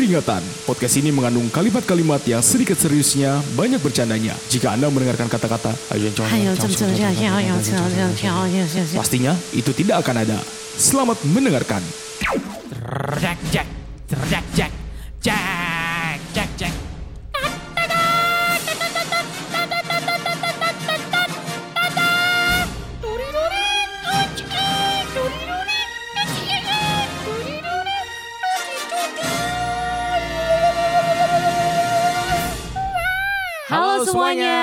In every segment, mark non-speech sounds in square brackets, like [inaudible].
Peringatan, podcast ini mengandung kalimat-kalimat yang sedikit seriusnya, banyak bercandanya. Jika Anda mendengarkan kata-kata, "Ayo, cong, Ayo, cong, cem, cong, cem, cong, ya, ya, ya, ya, ya, ya, ya, ya. Pastinya itu tidak akan ada. Selamat mendengarkan. Jack, Jack, Jack, Jack, Jack, Jack, Jack. Halo semuanya.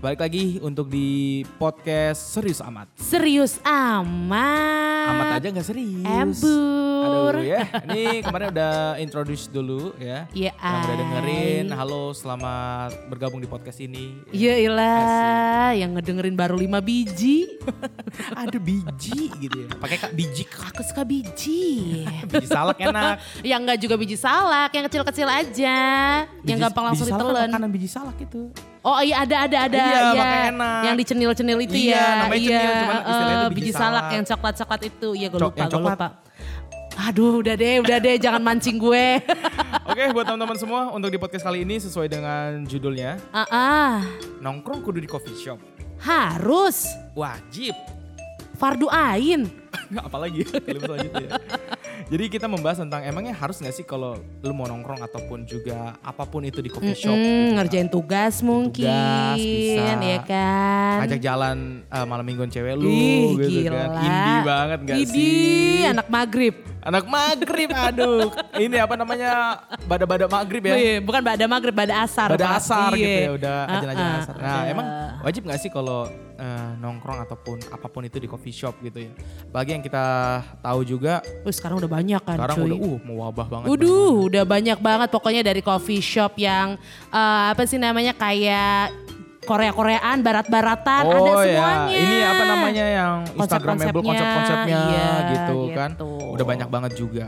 Balik lagi untuk di podcast Serius Amat. Serius amat. Amat aja nggak serius. Embur. Aduh ya, ini kemarin udah introduce dulu ya. Ya, Yang udah dengerin, halo selamat bergabung di podcast ini. Ya ilah, yang ngedengerin baru 5 biji. [laughs] Ada biji gitu ya. Pakai kak biji Aku suka biji. [laughs] biji salak enak. [laughs] yang enggak juga biji salak, yang kecil-kecil aja. yang Biji- gampang langsung biji salak kan ditelan. makanan biji salak itu. Oh iya ada ada ada Iya, ya. enak. Yang dicenil-cenil itu Iya, ya. namanya cenil, cuman istilahnya itu biji, biji salak. salak. yang coklat-coklat itu. Iya gue lupa, yang gue lupa. Aduh udah deh, udah deh jangan mancing gue. [laughs] Oke buat teman-teman semua untuk di podcast kali ini sesuai dengan judulnya Ah, ah, nongkrong kudu di coffee shop. harus Wajib. fardu ain. [laughs] Apalagi [laughs] kalimat selanjutnya. Jadi kita membahas tentang emangnya harus nggak sih kalau lu mau nongkrong ataupun juga apa pun itu di coffee shop. Mm, gitu. ngerjain tugas mungkin, Tugas, bisa. ya kan? Ajak jalan eh, malam mingguan cewek lu Ih, gitu gila. kan. Indie banget gak Idih, sih? anak maghrib. Anak maghrib [laughs] aduh. Ini apa namanya bada-bada maghrib ya. Oh iya, bukan bada maghrib, bada asar. Pak. asar gitu Iya. ya udah Ah, ajan-ajan ah, asar. Nah udah. emang wajib gak sih kalau eh, nongkrong ataupun apa pun itu di coffee shop gitu ya. Bagi yang kita tahu juga Wih, sekarang udah banyak kan sekarang cuy. udah uh mau wabah banget. Waduh, udah banyak banget pokoknya dari coffee shop yang eh, apa sih namanya kayak Korea-Koreaan, barat-baratan, ada Oh ya, semuanya. ini apa namanya yang Instagramable Konsep-konsepnya, iya, gitu kan. gitu. Udah banyak banget juga.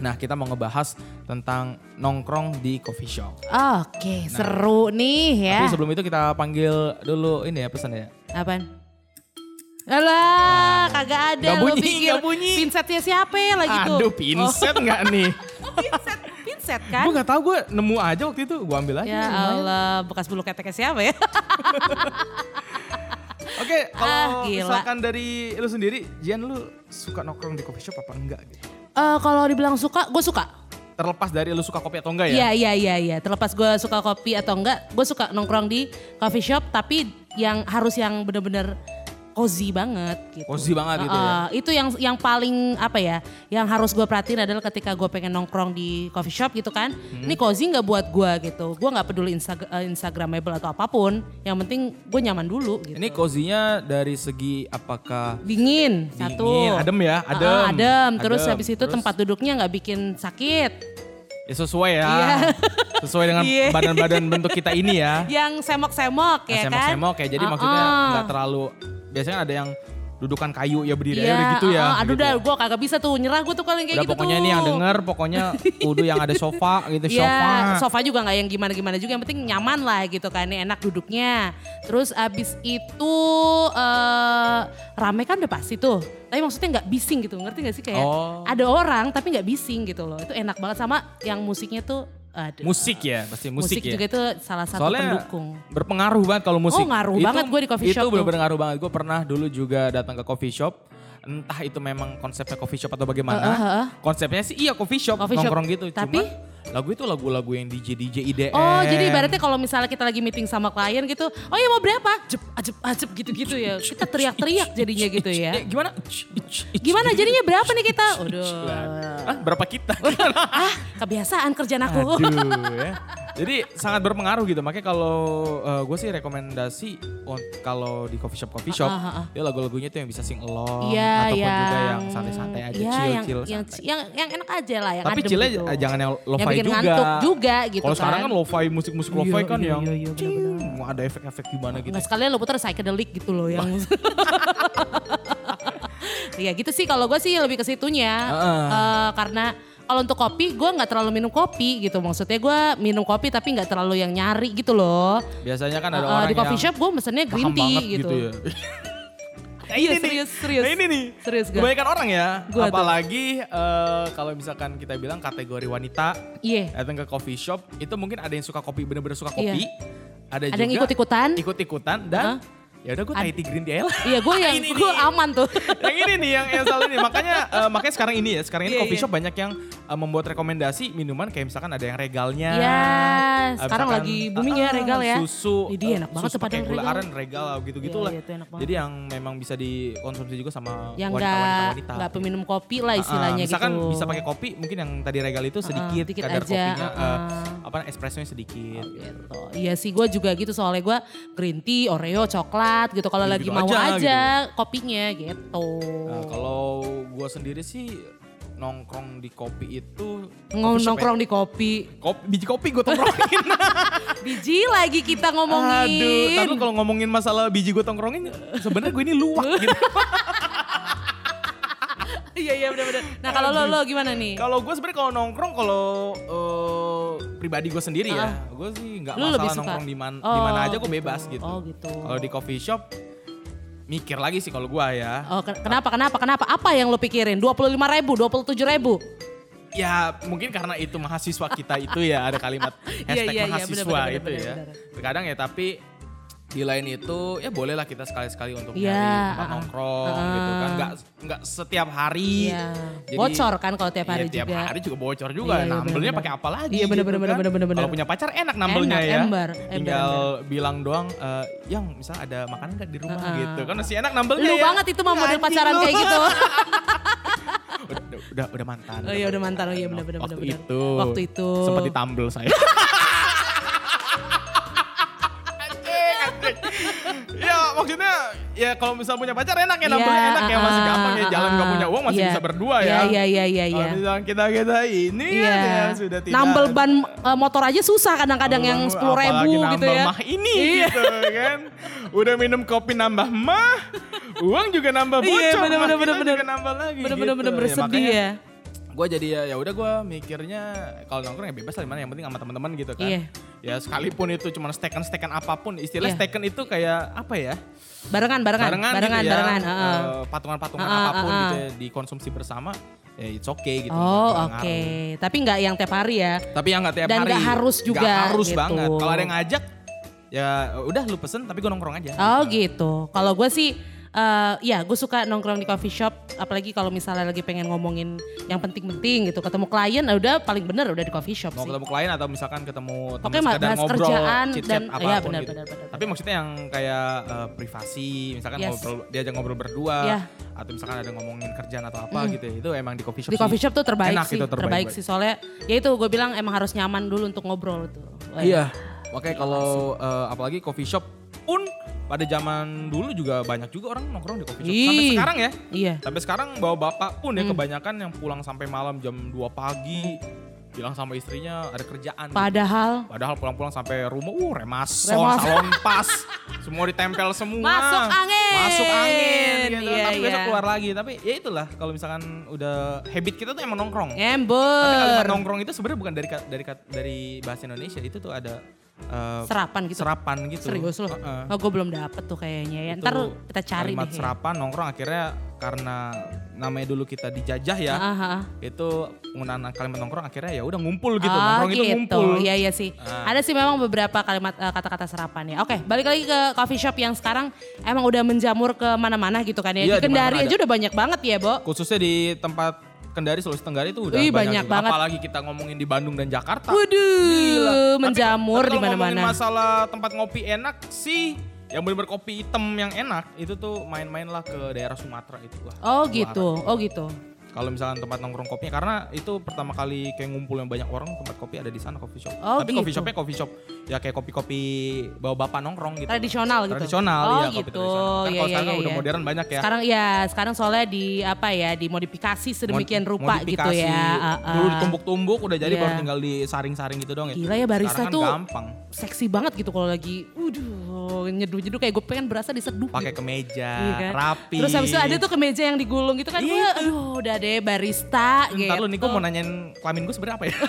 Nah kita mau ngebahas tentang nongkrong di coffee shop. Oke, seru nih ya. Nah. Tapi sebelum itu kita panggil dulu ini ya pesan ya. Apaan? Alah, kagak ada. Lu bunyi, pikir nggak bunyi. Pinsetnya siapa ya lagi tuh? Aduh pinset nggak nih? [laughs] Oh, pinset, pinset kan? Gue nggak tahu gue nemu aja waktu itu gue ambil aja. Ya. Allah, bekas bulu keteknya siapa ya? [laughs] Oke, kalau Ah, gila. misalkan dari lu sendiri, Jian lu suka nongkrong di coffee shop apa enggak gitu? Eh, kalau dibilang suka, gue suka. Terlepas dari lu suka kopi atau enggak Iya, ya? iya, iya, iya. Terlepas gue suka kopi atau enggak, gue suka nongkrong di coffee shop, tapi yang harus yang bener-bener cozy banget gitu. Cozy banget gitu ya. Uh, itu yang yang paling apa ya, yang harus gue perhatiin adalah ketika gue pengen nongkrong di coffee shop gitu kan, Hmm. ini cozy nggak buat gue gitu. Gue nggak peduli Insta- uh, Instagramable atau apa pun, yang penting gue nyaman dulu gitu. Ini cozy-nya dari segi apakah dingin, satu, Dingin, adem ya, Uh, adem. uh, adem. Terus Adem. habis itu Terus? tempat duduknya nggak bikin sakit. ya sesuai ya. Iya. [laughs] Sesuai dengan Iya. badan-badan bentuk kita ini ya. Yang semok-semok ya Nah, kan? semok-semok ya. Jadi Uh-uh. maksudnya nggak terlalu biasanya ada yang dudukan kayu ya berdiri aja Iya, udah gitu ya. uh-uh. aduh gitu dah, gue kagak bisa tuh nyerah gue tuh kalau yang kayak Udah gitu pokoknya tuh. ini yang denger pokoknya kudu yang ada sofa gitu [laughs] sofa. Iya, sofa juga nggak yang gimana-gimana juga, yang penting nyaman lah gitu kan, ini enak duduknya. Terus abis itu eh rame kan udah pasti tuh, tapi maksudnya nggak bising gitu, ngerti gak sih kayak Oh. ada orang tapi nggak bising gitu loh, itu enak banget sama yang musiknya tuh, aduh. Musik ya, pasti musik, ya. juga itu salah satu Soalnya pendukung. berpengaruh banget kalau musik. Oh, ngaruh banget gue di coffee shop Itu tuh. bener-bener ngaruh banget. Gue pernah dulu juga datang ke coffee shop. Entah itu memang konsepnya coffee shop atau bagaimana. Uh, uh, uh. Konsepnya sih iya coffee shop, Coffee shop. nongkrong gitu. Tapi? Cuma lagu itu lagu-lagu yang DJ DJ IDM. Oh jadi ibaratnya kalau misalnya kita lagi meeting sama klien gitu, oh ya mau berapa? Jep, ajep, ajep gitu-gitu ya. Kita teriak-teriak jadinya gitu ya. Eh, gimana? Gimana jadinya berapa nih kita? Udah. Ah, berapa kita? [laughs] ah kebiasaan kerjaan aku. Aduh ya. [laughs] Jadi sangat berpengaruh gitu. Makanya kalau gue sih rekomendasi kalau di coffee shop coffee shop, Ah, ah, ah. ya lagu-lagunya tuh yang bisa sing along Iya, ataupun juga yang santai-santai aja, Iya, chill yang, chill. yang, santai. yang yang enak aja lah, yang Tapi chillnya gitu. jangan yang lo-fi juga. ngantuk juga gitu Kalau kan. sekarang kan lo-fi musik-musik lo-fi Iya, kan iya, yang iya, iya, benar-benar. mau ada efek-efek gimana gitu. Nggak sekalian lo putar psychedelic gitu loh yang. [laughs] Iya gitu sih kalau gue sih lebih ke situnya. Heeh. Eh, karena kalau untuk kopi gue nggak terlalu minum kopi gitu. Maksudnya gue minum kopi tapi nggak terlalu yang nyari gitu loh. Biasanya kan ada Eh, orang di coffee yang shop gue mesennya green tea banget gitu. gitu ya. [laughs] Nah, Iya, ini nih. serius, serius. Nah ini nih. Serius gua. Kebanyakan orang ya. Gua apalagi eh, kalau misalkan kita bilang kategori wanita Iya. datang ke coffee shop itu mungkin ada yang suka kopi bener-bener suka Iya. kopi. Ada, Ada juga yang ikut-ikutan. ikut-ikutan dan ya udah gue Thai tea green tea lah. Iya, gue [laughs] yang Ini gue aman tuh. [laughs] yang ini nih yang, yang selalu ini makanya eh, makanya sekarang ini ya sekarang ini Iya, coffee iya. shop banyak yang eh, membuat rekomendasi minuman kayak misalkan ada yang regalnya Iya, Eh, sekarang misalkan, lagi booming ya ah, regal ya. susu dia eh, enak banget susu pakai gula regal. aren regal gitu gitu Iya, lah iya, itu enak banget. jadi yang memang bisa dikonsumsi juga sama Yang wanita nggak wanita nggak peminum kopi lah Ah, istilahnya misalkan gitu. bisa pakai kopi mungkin yang tadi regal itu sedikit Ah, dikit kadar aja, kopinya ah, eh, ah. apa espressonya sedikit gitu. Iya sih gue juga gitu soalnya gue green tea, oreo, coklat gitu. Kalau lagi Gitu-gitu mau aja, aja, kopinya gitu. Nah, kalau gue sendiri sih nongkrong di kopi itu shop nongkrong di kopi. ya. kopi biji kopi gue tongkrongin [laughs] Biji lagi kita ngomongin. Aduh, tapi kalau ngomongin masalah biji gue tongkrongin, sebenarnya gue ini luwak [laughs] gitu. Iya iya benar-benar. Nah kalau lo lo gimana nih? kalau gue sebenarnya kalau nongkrong, kalau eh, pribadi gue sendiri ya, gue sih nggak masalah nongkrong di mana Oh, mana aja gue gitu. bebas gitu. Oh, gitu. Kalau di coffee shop, mikir lagi sih kalau gue ya. Oh ken- kenapa kenapa kenapa? Apa yang lo pikirin? Dua puluh lima ribu, dua puluh tujuh ribu? Ya mungkin karena itu mahasiswa kita itu ya ada kalimat [laughs] Iya, hashtag iya, iya, mahasiswa benar, benar, itu benar, ya. Terkadang ya tapi di lain itu ya bolehlah kita sekali-sekali untuk Iya, nyari tempat ah, nongkrong ah. gitu kan nggak nggak setiap hari Iya. Jadi- Bocor kan kalau tiap hari Iya, tiap juga. hari juga bocor juga. Iya, iya, nambelnya pakai apa lagi? Iya, benar, gitu benar, kan. benar, benar, benar. Kalau punya pacar enak nambelnya Enak, ya. ember, ember, Tinggal bilang doang, eh, yang misal ada makanan gak di rumah Heeh. gitu. Kan masih enak nambelnya Lu ya. banget itu mah model pacaran kayak gitu. [laughs] [laughs] udah, udah, udah mantan. Oh iya udah mantan. Oh iya benar benar Waktu itu. Waktu itu. Sempat ditambel saya. [laughs] ya kalau misal punya pacar enak ya Iya, enak ya masih gampang ya jalan gak punya uang masih iya. bisa berdua Iya ya. iya iya iya. iya. Kalau misalkan kita kita ini Iya. ya sudah tidak. Nambel ban eh, motor aja susah kadang-kadang yang sepuluh ribu gitu nambah ya. mah ini Iya. gitu kan. Udah minum kopi nambah mah, uang juga nambah Iya, bocor, bener, mah bener, bener, bener. juga nambah lagi. Bener gitu. bener bener bersedih ya. Gue jadi ya ya udah gue mikirnya kalau nongkrong ya bebas lah di mana yang penting sama teman-teman gitu kan. Iya. Ya sekalipun itu cuma stekan-stekan apa pun, istilah Iya. stekan itu kayak apa ya? Barengan barengan barengan, barengan gitu ya. barengan. heeh. Eh, patungan-patungan Ah, ah, apa pun ah, ah. gitu ya, dikonsumsi bersama ya it's okay gitu. Oh oke. ngaruh. Tapi nggak yang tiap hari ya. Tapi yang nggak tiap Dan hari. nggak harus juga Nggak harus gitu. banget. Kalau ada yang ngajak, ya udah lu pesen tapi gue nongkrong aja. Oh gitu. Kalau gue sih eh ya gue suka nongkrong di coffee shop apalagi kalau misalnya lagi pengen ngomongin yang penting-penting gitu ketemu klien ya udah paling bener udah di coffee shop Mau sih. ketemu klien atau misalkan ketemu teman sekedar ngobrol, kerjaan chit-chat dan- apa pun iya, benar, gitu. benar, benar, Tapi maksudnya yang kayak eh, privasi, misalkan Yes. ngobrol diajak ngobrol berdua Iya. atau misalkan ada ngomongin kerjaan atau apa gitu ya. Itu emang di coffee shop Di sih. coffee shop tuh terbaik Enak sih, itu, terbaik, terbaik, sih soalnya ya itu gue bilang emang harus nyaman dulu untuk ngobrol tuh. Iya. Makanya kalau eh, apalagi coffee shop pun pada zaman dulu juga banyak juga orang nongkrong di coffee shop. Sampai Ih. sekarang ya. Iya. Sampai sekarang bawa bapak pun ya Hmm. kebanyakan yang pulang sampai malam jam 2 pagi bilang sama istrinya ada kerjaan. Padahal Padahal pulang-pulang sampai rumah, uh remason, Remason. salon pas, semua ditempel semua. Masuk angin. Masuk angin gitu. Iya, Tapi besok iya. keluar lagi. Tapi ya itulah kalau misalkan udah habit kita tuh emang nongkrong. Tapi ember. kalimat nongkrong itu sebenarnya bukan dari dari dari bahasa Indonesia, itu tuh ada eh, Serapan gitu. serapan gitu. Serius loh. Heeh. Oh gue belum dapet tuh kayaknya ya. Itu Ntar kita cari deh. serapan nongkrong akhirnya karena namanya dulu kita dijajah ya. Ah, ah. Itu penggunaan kalimat nongkrong akhirnya ya udah ngumpul gitu. Oh nongkrong gitu, itu ngumpul. iya iya sih. Ah. Ada sih memang beberapa kalimat eh, kata-kata serapan ya. Oke, balik lagi ke coffee shop yang sekarang emang udah menjamur ke mana-mana gitu kan ya. Iya, di Kendari aja udah banyak banget ya, Bo. khususnya di tempat Kendari Sulawesi Tenggara itu udah Wih, banyak banyak, banget. apalagi kita ngomongin di Bandung dan Jakarta Waduh, menjamur di mana-mana. masalah tempat ngopi enak sih yang bener-bener kopi hitam yang enak itu tuh main-main lah ke daerah Sumatera itu Wah, Oh gitu, oh gitu. Kalau misalkan tempat nongkrong kopinya karena itu pertama kali kayak ngumpul yang banyak orang tempat kopi ada di sana coffee shop Oh, tapi coffee gitu. shopnya coffee shop ya kayak kopi-kopi bawa bapak nongkrong gitu Tradisional gitu. tradisional oh, ya kopi gitu. tradisional kan Iya, kalau iya, sekarang iya, udah iya. modern banyak ya Sekarang ya, sekarang soalnya di apa ya, dimodifikasi sedemikian Mod- rupa gitu modifikasi. ya. Ah, ah. Dulu ditumbuk-tumbuk udah jadi Iya. baru tinggal disaring-saring gitu dong ya. Gila ya barista Sekarang kan tuh gampang. seksi banget gitu kalau lagi, waduh, nyeduh-nyeduh kayak gue pengen berasa diseduh. Pakai gitu. kemeja, Iya kan? rapi. Terus habis itu ada tuh kemeja yang digulung gitu kan. Iya itu. aduh udah deh barista Ntar gitu. lu nih gue mau nanyain kelamin gue sebenarnya apa ya? [laughs]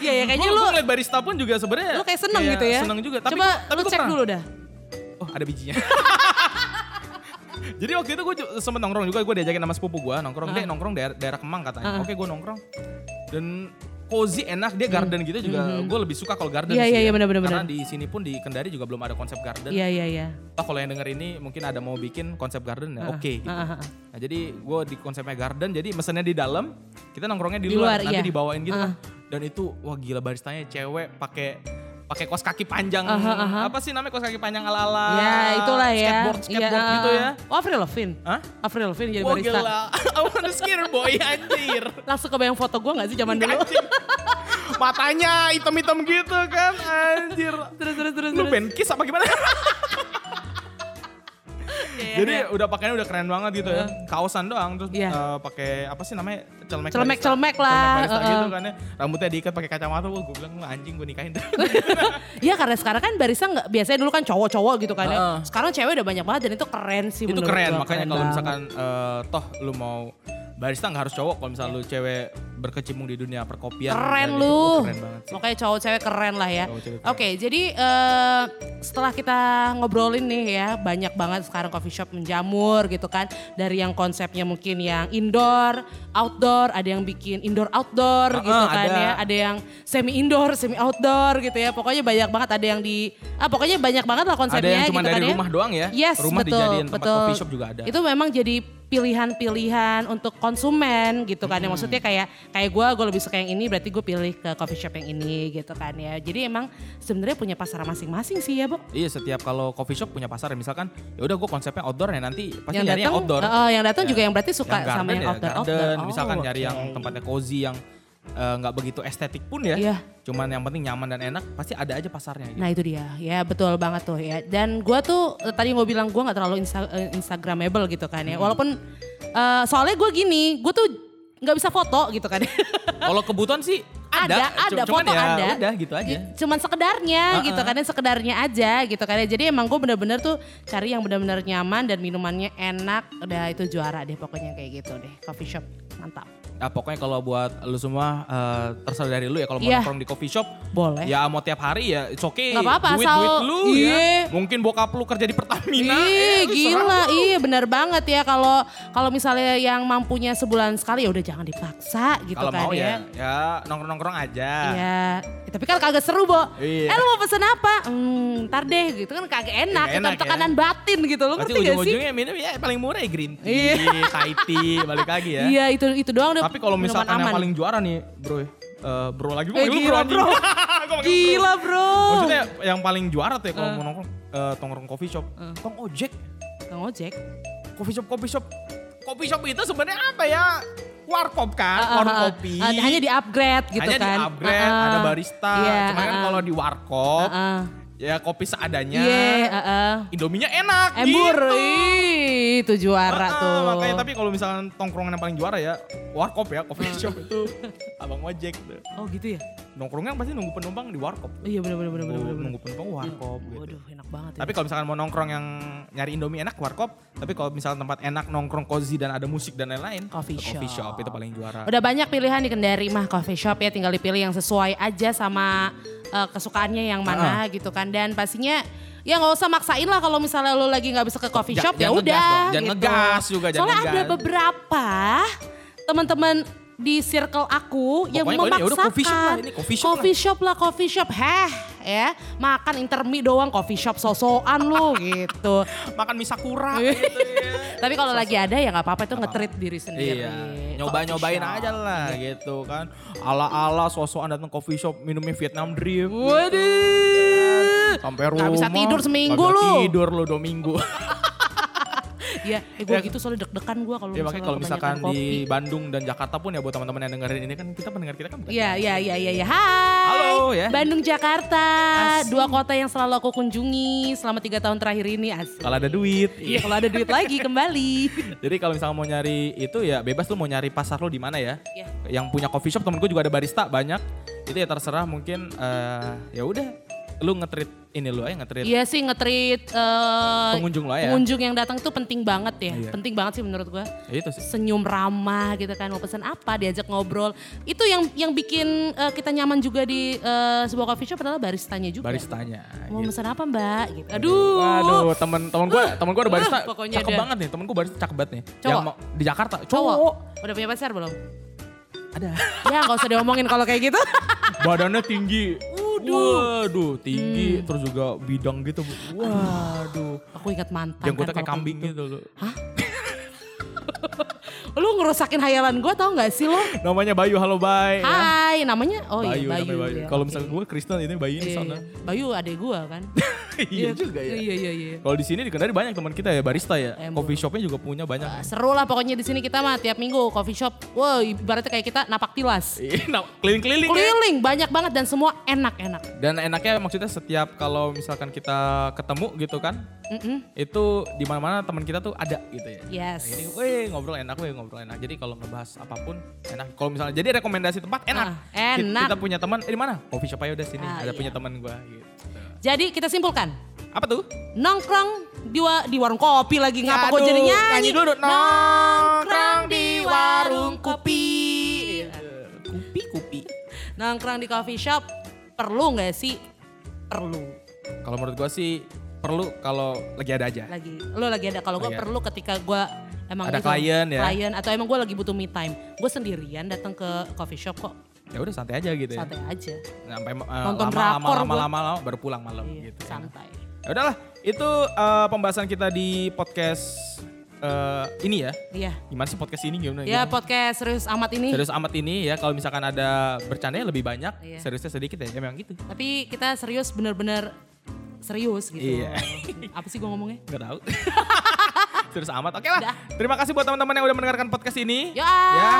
Iya ya kayaknya lu gua ngeliat barista pun juga sebenarnya lu kayak seneng gitu ya. Seneng juga. Tapi Coba tapi lu cek pernah- dulu dah. Oh ada bijinya. [laughs] Jadi waktu itu gue sempet nongkrong juga, gue diajakin sama sepupu gue nongkrong. Dia nongkrong daerah, daerah Kemang katanya. Oke gue nongkrong. Dan cozy enak dia garden gitu juga gue lebih suka kalau garden Iya, sih iya, ya. iya, benar-benar, karena di sini pun di Kendari juga belum ada konsep garden Iya iya iya. Toh kalau yang denger ini mungkin ada mau bikin konsep garden ya oke gitu. Ah, ah, ah. Nah jadi gue di konsepnya garden, jadi mesennya di dalam, kita nongkrongnya di, Di luar, luar, nanti iya. dibawain gitu kan. Dan itu wah gila baristanya cewek pakai pakai kos kaki panjang apa sih namanya kos kaki panjang ala ala Ya itulah ya. skateboard skateboard Iya, gitu ah. ya Oh Avril Lavigne. Hah? Avril Lavigne jadi Wah barista. gila, [laughs] I wanna scare boy anjir. Langsung kebayang foto gue gak sih zaman dulu? Matanya hitam-hitam gitu kan, anjir. terus terus terus. Lu terus. band kiss apa gimana? [laughs] Iya, Jadi iya. udah pakainya udah keren banget gitu ya. Kaosan doang terus Iya. eh, pakai apa sih namanya? Celemek Celemek- barista. celemek lah, Celemek barista heeh. gitu kan ya. Rambutnya diikat pakai kacamata, wah gue bilang "Wah, anjing gue nikahin. [laughs] Iya karena sekarang kan barista nggak biasanya dulu kan cowok-cowok gitu kan ya. Heeh. Sekarang cewek udah banyak banget dan itu keren sih itu menurut keren gua, makanya kalau misalkan eh, toh lu mau barista nggak harus cowok kalau misalnya lu cewek berkecimpung di dunia perkopian keren gitu, lu. oh, keren banget sih. Makanya cowok cewek keren lah ya. Oke, keren. jadi eh, setelah kita ngobrolin nih ya, banyak banget sekarang coffee shop menjamur gitu kan. Dari yang konsepnya mungkin yang indoor, outdoor, ada yang bikin indoor outdoor Heeh, gitu kan ada. ya. Ada yang semi indoor, semi outdoor gitu ya. Pokoknya banyak banget ada yang di ah pokoknya banyak banget lah ada konsepnya yang cuma gitu dari kan ya. rumah doang ya Yes, rumah betul, dijadiin tempat betul. coffee shop juga ada Itu memang jadi pilihan-pilihan untuk konsumen gitu kan ya. Maksudnya kayak kayak gue, gue lebih suka yang ini berarti gue pilih ke coffee shop yang ini gitu kan ya. Jadi emang sebenarnya punya pasar masing-masing sih ya, Bu. Iya setiap kalau coffee shop punya pasar misalkan ya udah gue konsepnya outdoor ya nanti pasti yang nyari yang datang outdoor. eh, yang datang Ya. juga yang berarti suka Yang sama garden yang ya, outdoor. garden, outdoor. misalkan Oh, nyari oke. yang tempatnya cozy yang eh, nggak begitu estetik pun ya. Iya. Cuman yang penting nyaman dan enak pasti ada aja pasarnya. Gitu. Nah itu dia, ya betul banget tuh ya. Dan gue tuh eh, tadi gue bilang gue nggak terlalu insta, eh, instagramable gitu kan Hmm. ya. Walaupun eh, soalnya gue gini, gue tuh nggak bisa foto gitu kan. Kalau kebutuhan sih ada, ada, ada, Cuman foto ya ada. Udah gitu aja. Gi- Cuman sekedarnya Uh-uh. gitu kan, ya, sekedarnya aja gitu kan. Jadi emang gue bener-bener tuh cari yang bener-bener nyaman dan minumannya enak. Udah itu juara deh pokoknya kayak gitu deh. Coffee shop mantap. Nah, pokoknya kalau buat lu semua eh, terserah dari lu ya kalau mau Iya. nongkrong di coffee shop Boleh. ya mau tiap hari ya it's okay. Nggak apa-apa, duit asal- duit lu Iya. ya. Mungkin bokap lu kerja di Pertamina. Ih, eh, gila, iya benar banget ya kalau kalau misalnya yang mampunya sebulan sekali ya udah jangan dipaksa gitu Kalau kan mau ya. ya, ya nongkrong-nongkrong aja. Iya, Ya, tapi kan kagak seru, Bo. Iya. Eh lu mau pesen apa? Hmm, ntar deh gitu kan kagak enak, itu enak ya. tekanan batin gitu. Lu ngerti gak sih? ujung-ujungnya minum ya paling murah ya green tea, Iya. Thai tea, balik lagi ya. Iya, itu itu doang udah Tapi kalau misalkan yang paling juara nih, bro eh, bro lagi gue Eh, gila, bro. Gila, [laughs] Bro. Maksudnya yang paling juara tuh ya kalau mau nongkrong eh, tongkrong coffee shop, tong ojek, Kang Ojek. coffee shop, coffee shop. Coffee shop itu sebenarnya apa ya? Warkop kan, Ah, warung ah, kopi. Ah, hanya di-upgrade gitu Hanya kan. di-upgrade, Ah, ah. ada barista. Iya, Cuma kan ah, ah. kalau di warkop, Ah, ah. Ya kopi seadanya. Iya, ah, ah. Indominya enak Embur, gitu. ih, itu juara Ah, tuh. Makanya tapi kalau misalkan tongkrongan yang paling juara ya warkop ya, coffee shop itu abang ojek tuh. Oh gitu ya? Nongkrongnya pasti nunggu penumpang di warkop. Iya bener bener bener bener. Nunggu, penumpang warkop gitu. Waduh enak banget ya. Tapi kalau misalkan mau nongkrong yang nyari Indomie enak warkop, tapi kalau misalkan tempat enak nongkrong cozy dan ada musik dan lain-lain, Coffee ke coffee shop. shop itu paling juara. Udah banyak pilihan di Kendari mah coffee shop ya tinggal dipilih yang sesuai aja sama eh, kesukaannya yang mana gitu kan. Dan pastinya ya nggak usah maksain lah kalau misalnya lo lagi nggak bisa ke coffee shop ya udah jangan gitu. ngegas juga, jangan Soalnya ada ngegas. beberapa teman-teman di circle aku yang Pokoknya ini ya memaksakan coffee shop lah, ini coffee shop coffee shop lah coffee shop. Heh ya makan intermi doang coffee shop sosokan lu [laughs] gitu Makan mie sakura Iya. [laughs] gitu ya. tapi kalau lagi ada ya nggak apa-apa itu nge-treat diri sendiri Iya, nyoba-nyobain aja lah gitu kan. Ala-ala sosokan datang coffee shop minumnya Vietnam drip. Waduh. Sampai rumah. Nggak bisa tidur seminggu bisa lu. tidur lu dua minggu. [laughs] Ya, eh gue Ya. gitu soalnya deg-degan gue kalau ya makanya kalau misalkan kopi. di Bandung dan Jakarta pun ya buat teman-teman yang dengerin ini kan kita pendengar kita kan bukan Iya, iya, iya, iya, iya. Hai. Halo, ya. Bandung, Jakarta. Asik. Dua kota yang selalu aku kunjungi selama tiga tahun terakhir ini. Asik. Kalau ada duit. Iya, kalau ada duit lagi kembali. [laughs] Jadi kalau misalnya mau nyari itu ya bebas lu mau nyari pasar lu di mana ya. Iya. Yang punya coffee shop temen gue juga ada barista banyak. Itu ya terserah mungkin eh, ya udah lu ngetrit ini lu aja nge-treat Iya sih nge-treat eh, Pengunjung lo ya. pengunjung yang datang tuh penting banget ya. Iya. Penting banget sih menurut gua. Ya itu sih. Senyum ramah gitu kan, mau pesan apa, diajak ngobrol. Itu yang yang bikin eh, kita nyaman juga di eh, sebuah coffee shop adalah baristanya juga. Baristanya. Mau gitu. pesan apa mbak? Gitu. Aduh. Waduh, temen temen gue, temen gue ada barista, Uh, pokoknya cakep dia. banget nih. Temen gue barista cakep banget nih. Cowok? Yang mau- di Jakarta, Cowok. cowok. Udah punya pacar belum? Ada. ya gak usah diomongin kalau kayak gitu. Badannya tinggi. [laughs] Waduh, tinggi. Terus juga bidang gitu. Waduh. Aku ingat mantan. Janggutnya kan kayak kambing gitu. gitu loh. [laughs] Lu ngerusakin hayalan gue tau gak sih lo? Namanya Bayu, halo Bay. ya. Hai, namanya oh Bayu, iya Bayu. namanya Bayu. ya, Kalau oke. misalnya gue Kristen ini Bayu ini Iya, sana. [laughs] iya. Bayu adek gue kan. Iya juga ya. Iya iya iya. Kalau di sini di Kendari banyak teman kita ya barista ya. Coffee shopnya juga punya banyak. Ah, Seru lah pokoknya di sini kita mah tiap minggu coffee shop. Wow, ibaratnya kayak kita napak tilas. [laughs] Iya, nah, keliling-keliling ya. Keliling banyak banget dan semua enak-enak. Dan enaknya maksudnya setiap kalau misalkan kita ketemu gitu kan, Mm-mm. itu di mana-mana teman kita tuh ada gitu ya. Yes. Ini, weh ngobrol enak, weh ngobrol enak. Jadi kalau ngebahas apa pun enak. Kalau misalnya jadi rekomendasi tempat enak. Ah, enak. Kita, punya teman, eh, di mana? Coffee shop aja udah sini. Ah, ada iya. punya teman gua gitu. Jadi kita simpulkan. Apa tuh? Nongkrong di, wa- di warung kopi lagi ngapa Aduh, jadi nyanyi. nyanyi dulu. Nongkrong di warung kopi. Kupi, kupi. Nongkrong di coffee shop perlu nggak sih? Perlu. Kalau menurut gua sih perlu kalau lagi ada aja. Lagi. Lo lagi ada. Kalau gue perlu ketika gue emang Ada itu, klien ya. Klien atau emang gue lagi butuh me time. Gue sendirian datang ke coffee shop kok. Ya udah santai aja gitu ya. Santai aja. Sampai uh, Nonton lama, drakor lama, lama, lama, lama, baru pulang malam Iya, gitu. ya. santai. Ya udahlah, itu uh, pembahasan kita di podcast uh, ini ya. Iya. Gimana sih podcast ini gimana? Ya gimana? podcast serius amat ini. Serius amat ini ya kalau misalkan ada bercandanya lebih banyak, Iya. seriusnya sedikit ya, emang gitu. Tapi kita serius bener-bener serius gitu. Iya. Apa sih gue ngomongnya? Gak tahu. [laughs] Serius amat. Oke lah. Udah. Terima kasih buat teman-teman yang udah mendengarkan podcast ini. Yoi. Ya.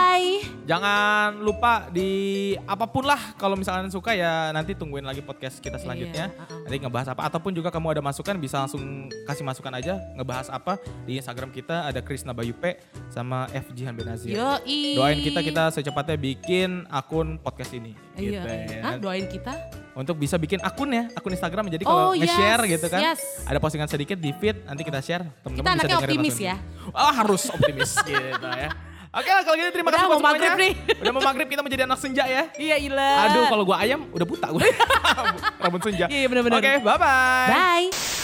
Jangan lupa di apa pun lah kalau misalkan suka ya nanti tungguin lagi podcast kita selanjutnya. Iya. Nanti ngebahas apa ataupun juga kamu ada masukan bisa langsung kasih masukan aja ngebahas apa di Instagram kita ada Krisna Bayu P sama F Jihan Benazir. Yoi. Doain kita kita secepatnya bikin akun podcast ini. Iya. Gitu ya. Hah, doain kita? Untuk bisa bikin akun ya, akun Instagram. Jadi Oh, kalau nge-share yes, gitu kan, yes. ada postingan sedikit di feed, nanti kita share. Teman-teman bisa dengerin optimis langsung. ya. Oh harus optimis [laughs] gitu ya. Oke lah kalau gitu terima Udah, kasih buat mau maghrib semuanya. nih. Udah mau maghrib kita menjadi anak senja ya. Iya ilah. Aduh kalau gua ayam udah buta gue. [laughs] Rambut senja. Iya, bener-bener. Oke bye bye. Bye.